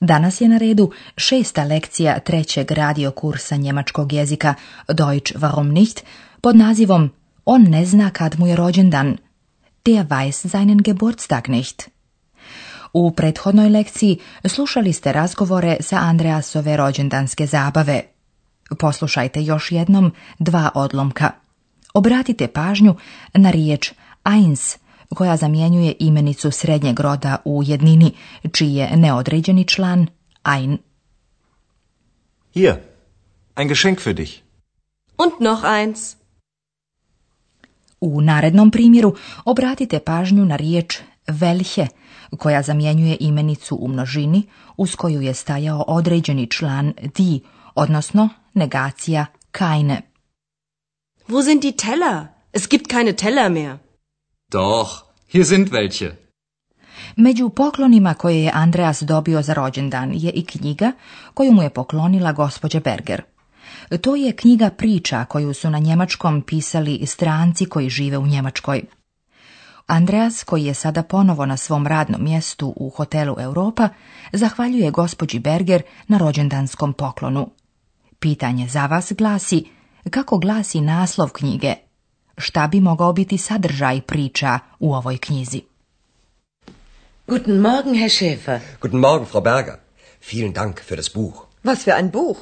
Danas je na redu šesta lekcija trećeg kursa njemačkog jezika Deutsch warum nicht pod nazivom On ne zna kad mu je rođendan. Der weiß seinen Geburtstag nicht. U prethodnoj lekciji slušali ste razgovore sa Andreasove rođendanske zabave. Poslušajte još jednom dva odlomka. Obratite pažnju na riječ eins koja zamjenjuje imenicu srednjeg roda u jednini, čiji je neodređeni član ein. Hier, ein Geschenk für dich. Und noch eins. U narednom primjeru obratite pažnju na riječ velje, koja zamjenjuje imenicu u množini uz koju je stajao određeni član di, odnosno negacija keine. Wo sind die Teller? Es gibt keine Teller mehr. Doch, hier sind welche. Među poklonima koje je Andreas dobio za rođendan je i knjiga koju mu je poklonila gospođa Berger. To je knjiga priča koju su na njemačkom pisali stranci koji žive u Njemačkoj. Andreas, koji je sada ponovo na svom radnom mjestu u hotelu Europa, zahvaljuje gospođi Berger na rođendanskom poklonu. Pitanje za vas glasi, kako glasi naslov knjige – šta bi mogao biti sadržaj priča u ovoj knjizi. Guten Morgen, Herr Schäfer. Guten Morgen, Frau Berger. Vielen Dank für das Buch. Was für ein Buch?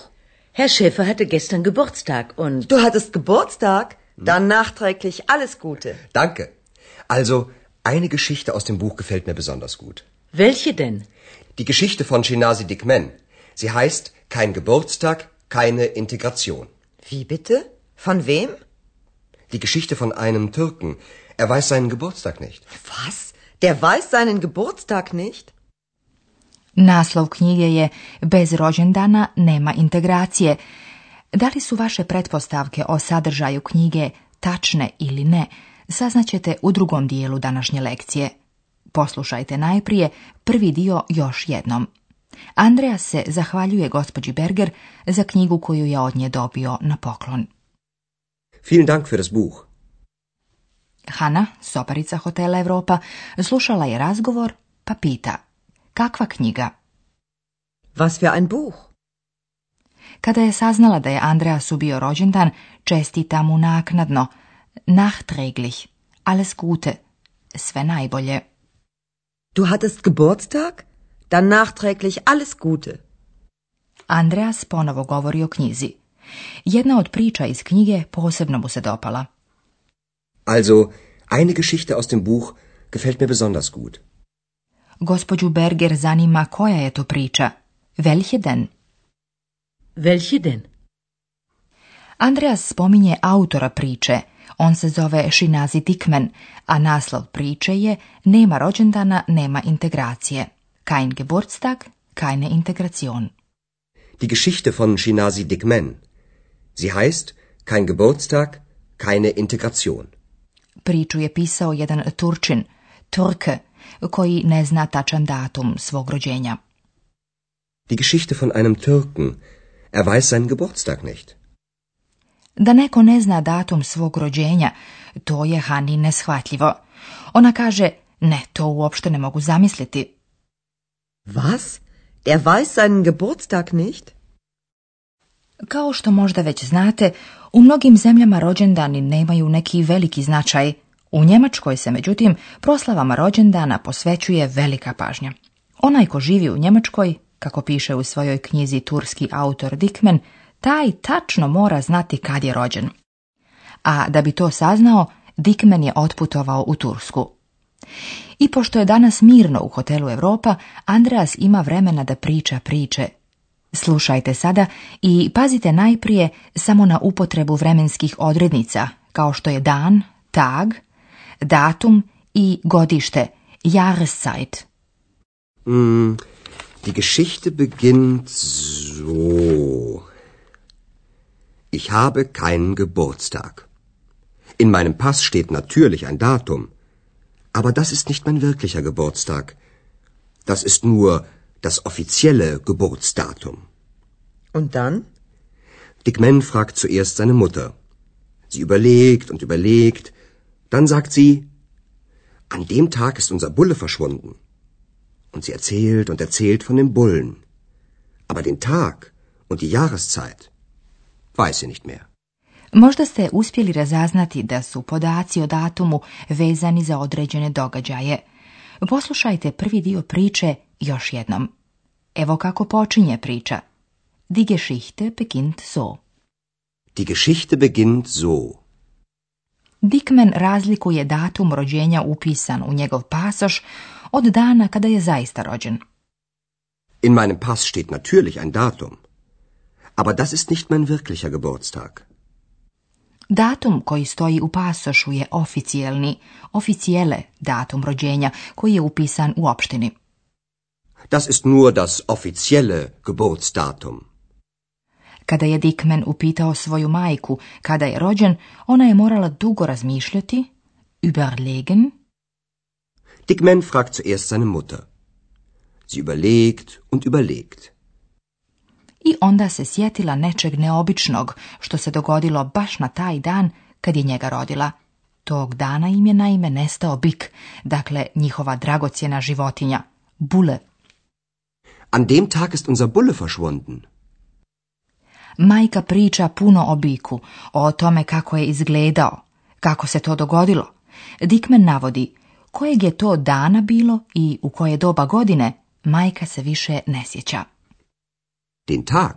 Herr Schäfer hatte gestern Geburtstag und... Du hattest Geburtstag? Hm? Dann nachträglich alles Gute. Danke. Also, eine Geschichte aus dem Buch gefällt mir besonders gut. Welche denn? Die Geschichte von Shinasi Dickman. Sie heißt Kein Geburtstag, keine Integration. Wie bitte? Von wem? Die Geschichte von einem Türken. Er weiß seinen Geburtstag nicht. Was? Der weiß seinen Geburtstag nicht? Naslov knjige je Bez rođendana nema integracije. Da li su vaše pretpostavke o sadržaju knjige tačne ili ne, saznaćete u drugom dijelu današnje lekcije. Poslušajte najprije prvi dio još jednom. Andreas se zahvaljuje gospođi Berger za knjigu koju je od nje dobio na poklon. Vielen Dank für das Buch. Hana, soparica hotela Europa, slušala je razgovor pa pita: Kakva knjiga? Was für ein Buch? Kada je saznala da je Andreas ubio rođendan, čestita mu naknadno, nachträglich, alles Gute, sve najbolje. Du hattest Geburtstag? Dann nachträglich alles Gute. Andreas ponovo govori o knjizi. Jedna od priča iz knjige posebno mu se dopala. Also, eine Geschichte aus dem Buch gefällt mir besonders gut. Gospođu Berger zanima koja je to priča. Welche denn? Welche denn? Andreas spominje autora priče. On se zove Šinazi Dikmen, a naslov priče je Nema rođendana, nema integracije. Kein Geburtstag, keine Integration. Die Geschichte von Shinazi Dikmen Sie heißt kein Geburtstag, keine Integration. Priču je pisao jedan Turčin, Turke, koji ne zna tačan datum svog rođenja. Die Geschichte von einem Türken. Er weiß seinen Geburtstag nicht. Da neko ne zna datum svog rođenja, to je Hani neshvatljivo. Ona kaže, ne, to uopšte ne mogu zamisliti. Was? Der weiß seinen Geburtstag nicht? Kao što možda već znate, u mnogim zemljama rođendani nemaju neki veliki značaj. U Njemačkoj se, međutim, proslavama rođendana posvećuje velika pažnja. Onaj ko živi u Njemačkoj, kako piše u svojoj knjizi turski autor Dikmen, taj tačno mora znati kad je rođen. A da bi to saznao, dikmen je otputovao u Tursku. I pošto je danas mirno u hotelu Europa, Andreas ima vremena da priča priče Slušajte sada i pazite najprije samo na upotrebu vremenskih odrednica, kao što je dan, tag, datum i godište, Jahreszeit. Mm, die Geschichte beginnt so. Ich habe keinen Geburtstag. In meinem Pass steht natürlich ein Datum, aber das ist nicht mein wirklicher Geburtstag. Das ist nur das offizielle Geburtsdatum. Und dann? Dick Man fragt zuerst seine Mutter. Sie überlegt und überlegt. Dann sagt sie, an dem Tag ist unser Bulle verschwunden. Und sie erzählt und erzählt von dem Bullen. Aber den Tag und die Jahreszeit weiß sie nicht mehr. Možda ste uspjeli razaznati da su podaci o datumu vezani za određene događaje. Poslušajte prvi dio priče još jednom. Evo kako počinje priča. Die Geschichte beginnt so. Die Geschichte beginnt so. Dickman razlikuje datum rođenja upisan u njegov pasoš od dana kada je zaista rođen. In meinem pas steht natürlich ein Datum, aber das ist nicht mein wirklicher Geburtstag. Datum koji stoji u pasošu je oficijelni, oficijele datum rođenja koji je upisan u opštini. Das ist nur das offizielle Geburtsdatum. Kada je Dickman upitao svoju majku kada je rođen, ona je morala dugo razmišljati, überlegen. Dickman fragt zuerst seine Mutter. Sie überlegt und überlegt. I onda se sjetila nečeg neobičnog što se dogodilo baš na taj dan kad je njega rodila. Tog dana im je naime nestao bik, dakle njihova dragocjena životinja, bule. An dem Tag ist unser Bulle verschwunden. Majka priča puno o biku, o tome kako je izgledao, kako se to dogodilo. Dikmen navodi kojeg je to dana bilo i u koje doba godine majka se više ne sjeća. Den Tag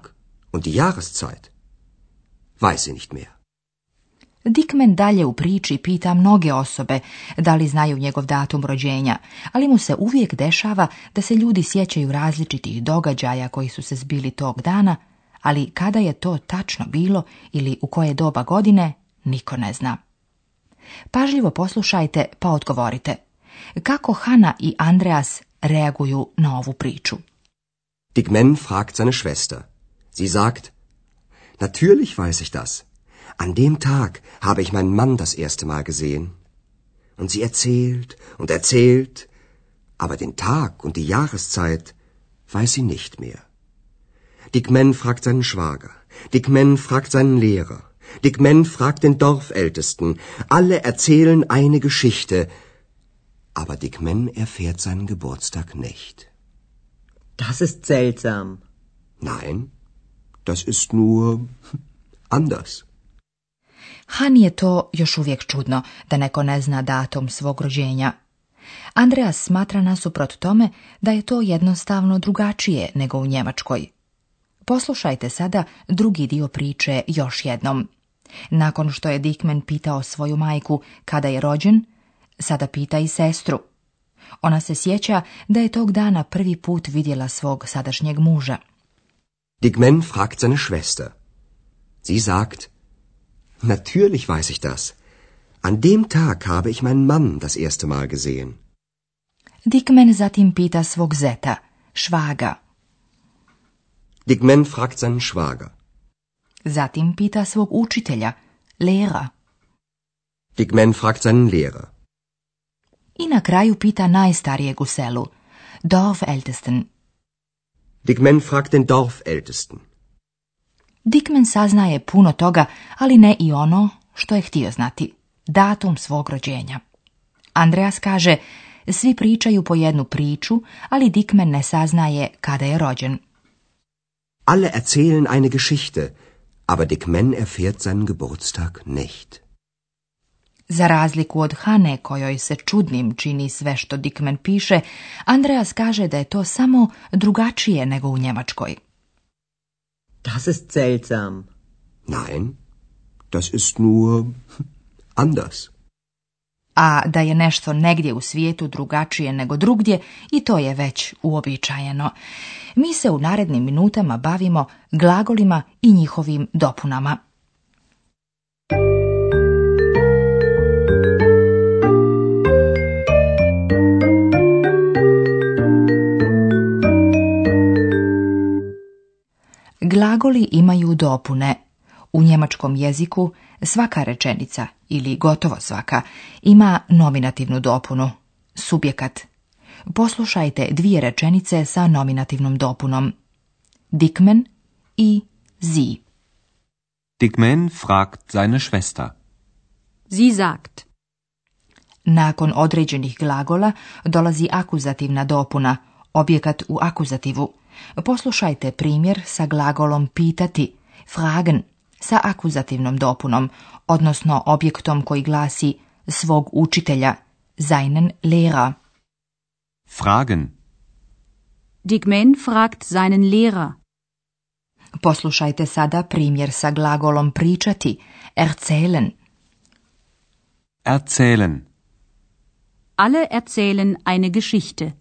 und die Jahreszeit weiß sie nicht mehr. Dickman dalje u priči pita mnoge osobe da li znaju njegov datum rođenja, ali mu se uvijek dešava da se ljudi sjećaju različitih događaja koji su se zbili tog dana, ali kada je to tačno bilo ili u koje doba godine, niko ne zna. Pažljivo poslušajte pa odgovorite. Kako Hana i Andreas reaguju na ovu priču? Dickman fragt seine Schwester. Sie sagt, natürlich weiß ich das. An dem Tag habe ich meinen Mann das erste Mal gesehen. Und sie erzählt und erzählt, aber den Tag und die Jahreszeit weiß sie nicht mehr. Dick Men fragt seinen Schwager, Dick Men fragt seinen Lehrer, Dick Men fragt den Dorfältesten, alle erzählen eine Geschichte, aber Dick Men erfährt seinen Geburtstag nicht. Das ist seltsam. Nein, das ist nur anders. Hani je to još uvijek čudno da neko ne zna datum svog rođenja. Andreas smatra nasuprot tome da je to jednostavno drugačije nego u Njemačkoj. Poslušajte sada drugi dio priče još jednom. Nakon što je Dickman pitao svoju majku kada je rođen, sada pita i sestru. Ona se sjeća da je tog dana prvi put vidjela svog sadašnjeg muža. Dikmen fragt seine Schwester. Sie sagt, Natürlich weiß ich das. An dem Tag habe ich meinen Mann das erste Mal gesehen. Dickman zatim pita svog zeta, Schwager. Dickman fragt seinen Schwager. Zatim pita svog učitelja, Lehrer. Dickman fragt seinen Lehrer. I na kraju pita najstarijeg u selu, Dorfältesten. Dickman fragt den Dorfältesten. Dickman saznaje puno toga, ali ne i ono što je htio znati, datum svog rođenja. Andreas kaže, svi pričaju po jednu priču, ali Dickman ne saznaje kada je rođen. Alle erzählen eine Geschichte, aber Dickman erfährt seinen Geburtstag nicht. Za razliku od Hane, kojoj se čudnim čini sve što Dickman piše, Andreas kaže da je to samo drugačije nego u Njemačkoj. Das ist seltsam. Nein, das ist nur anders. A da je nešto negdje u svijetu drugačije nego drugdje i to je već uobičajeno. Mi se u narednim minutama bavimo glagolima i njihovim dopunama. Glagoli imaju dopune. U njemačkom jeziku svaka rečenica ili gotovo svaka ima nominativnu dopunu, subjekat. Poslušajte dvije rečenice sa nominativnom dopunom. Dikmen i zi. Dickman fragt seine Schwester. Sie sagt. Nakon određenih glagola dolazi akuzativna dopuna, objekat u akuzativu. Poslušajte primjer sa glagolom pitati, fragen, sa akuzativnom dopunom, odnosno objektom koji glasi svog učitelja, seinen Lehrer. Fragen. digmen fragt seinen Lehrer. Poslušajte sada primjer sa glagolom pričati, erzählen. Erzählen. Alle erzählen eine Geschichte.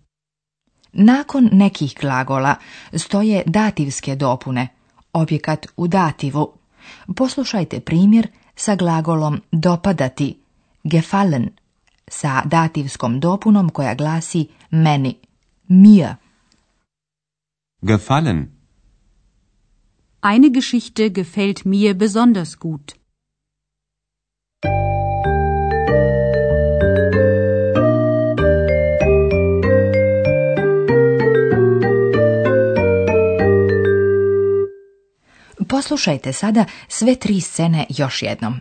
Nakon nekih glagola stoje dativske dopune, objekat u dativu. Poslušajte primjer sa glagolom dopadati, gefallen, sa dativskom dopunom koja glasi meni, mir. Gefallen. Eine Geschichte gefällt mir besonders gut. Poslušajte sada sve tri scene još jednom.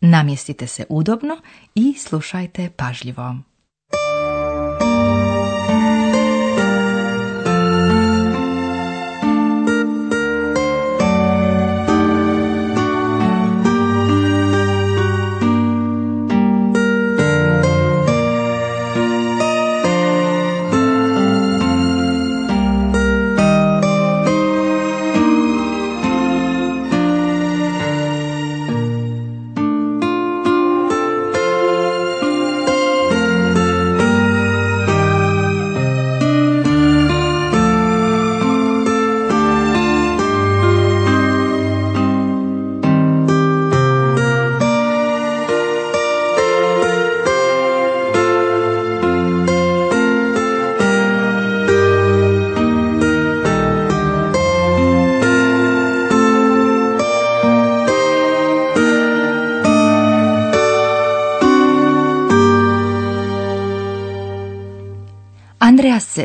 Namjestite se udobno i slušajte pažljivo.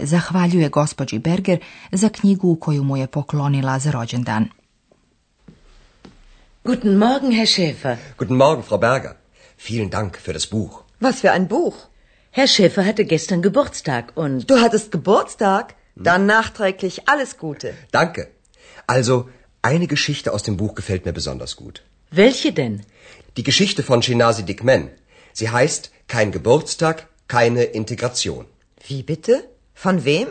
se zahvaljuje gospođi Berger za knjigu koju mu je poklonila za rođendan. Guten Morgen, Herr Schäfer. Guten Morgen, Frau Berger. Vielen Dank für das Buch. Was für ein Buch? Herr Schäfer hatte gestern Geburtstag und... Du hattest Geburtstag? Hm? Dann nachträglich alles Gute. Danke. Also, eine Geschichte aus dem Buch gefällt mir besonders gut. Welche denn? Die Geschichte von Shinasi Dikmen. Sie heißt Kein Geburtstag, keine Integration. Wie bitte? Von wem?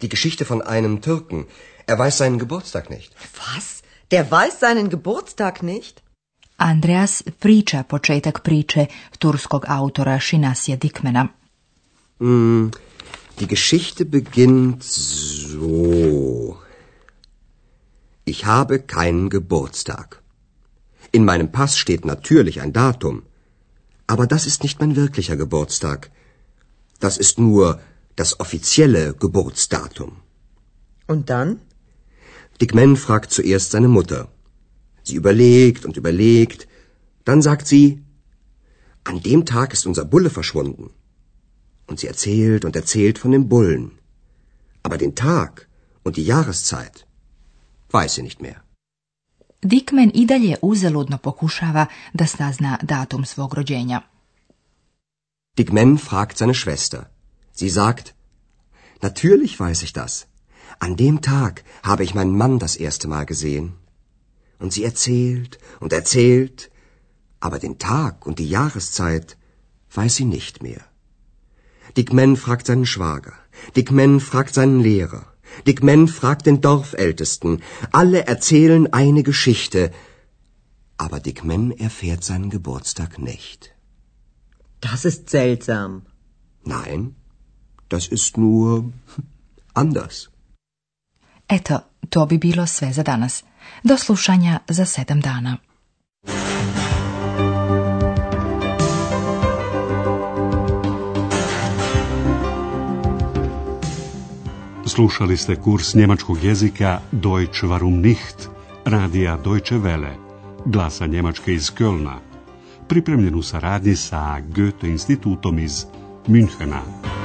Die Geschichte von einem Türken. Er weiß seinen Geburtstag nicht. Was? Der weiß seinen Geburtstag nicht? Andreas priča početak priče turskog autora Shinasia Dikmena. Mm, die Geschichte beginnt so. Ich habe keinen Geburtstag. In meinem Pass steht natürlich ein Datum. Aber das ist nicht mein wirklicher Geburtstag. Das ist nur das offizielle Geburtsdatum. Und dann? Dick Man fragt zuerst seine Mutter. Sie überlegt und überlegt. Dann sagt sie, an dem Tag ist unser Bulle verschwunden. Und sie erzählt und erzählt von dem Bullen. Aber den Tag und die Jahreszeit weiß sie nicht mehr. Dickman i dalje uzaludno pokušava da sazna datum svog rođenja. Dickman fragt seine Schwester. Sie sagt, Natürlich weiß ich das. An dem Tag habe ich meinen Mann das erste Mal gesehen. Und sie erzählt und erzählt, aber den Tag und die Jahreszeit weiß sie nicht mehr. Dick Men fragt seinen Schwager, Dick Men fragt seinen Lehrer, Dick Men fragt den Dorfältesten, alle erzählen eine Geschichte, aber Dick Men erfährt seinen Geburtstag nicht. Das ist seltsam. Nein, Das ist nur anders. Eto, to bi bilo sve za danas. Do slušanja za sedam dana. Slušali ste kurs njemačkog jezika Deutsch warum nicht, radija Deutsche Welle, glasa Njemačke iz Kölna, pripremljen u saradnji sa Goethe institutom iz Münchena.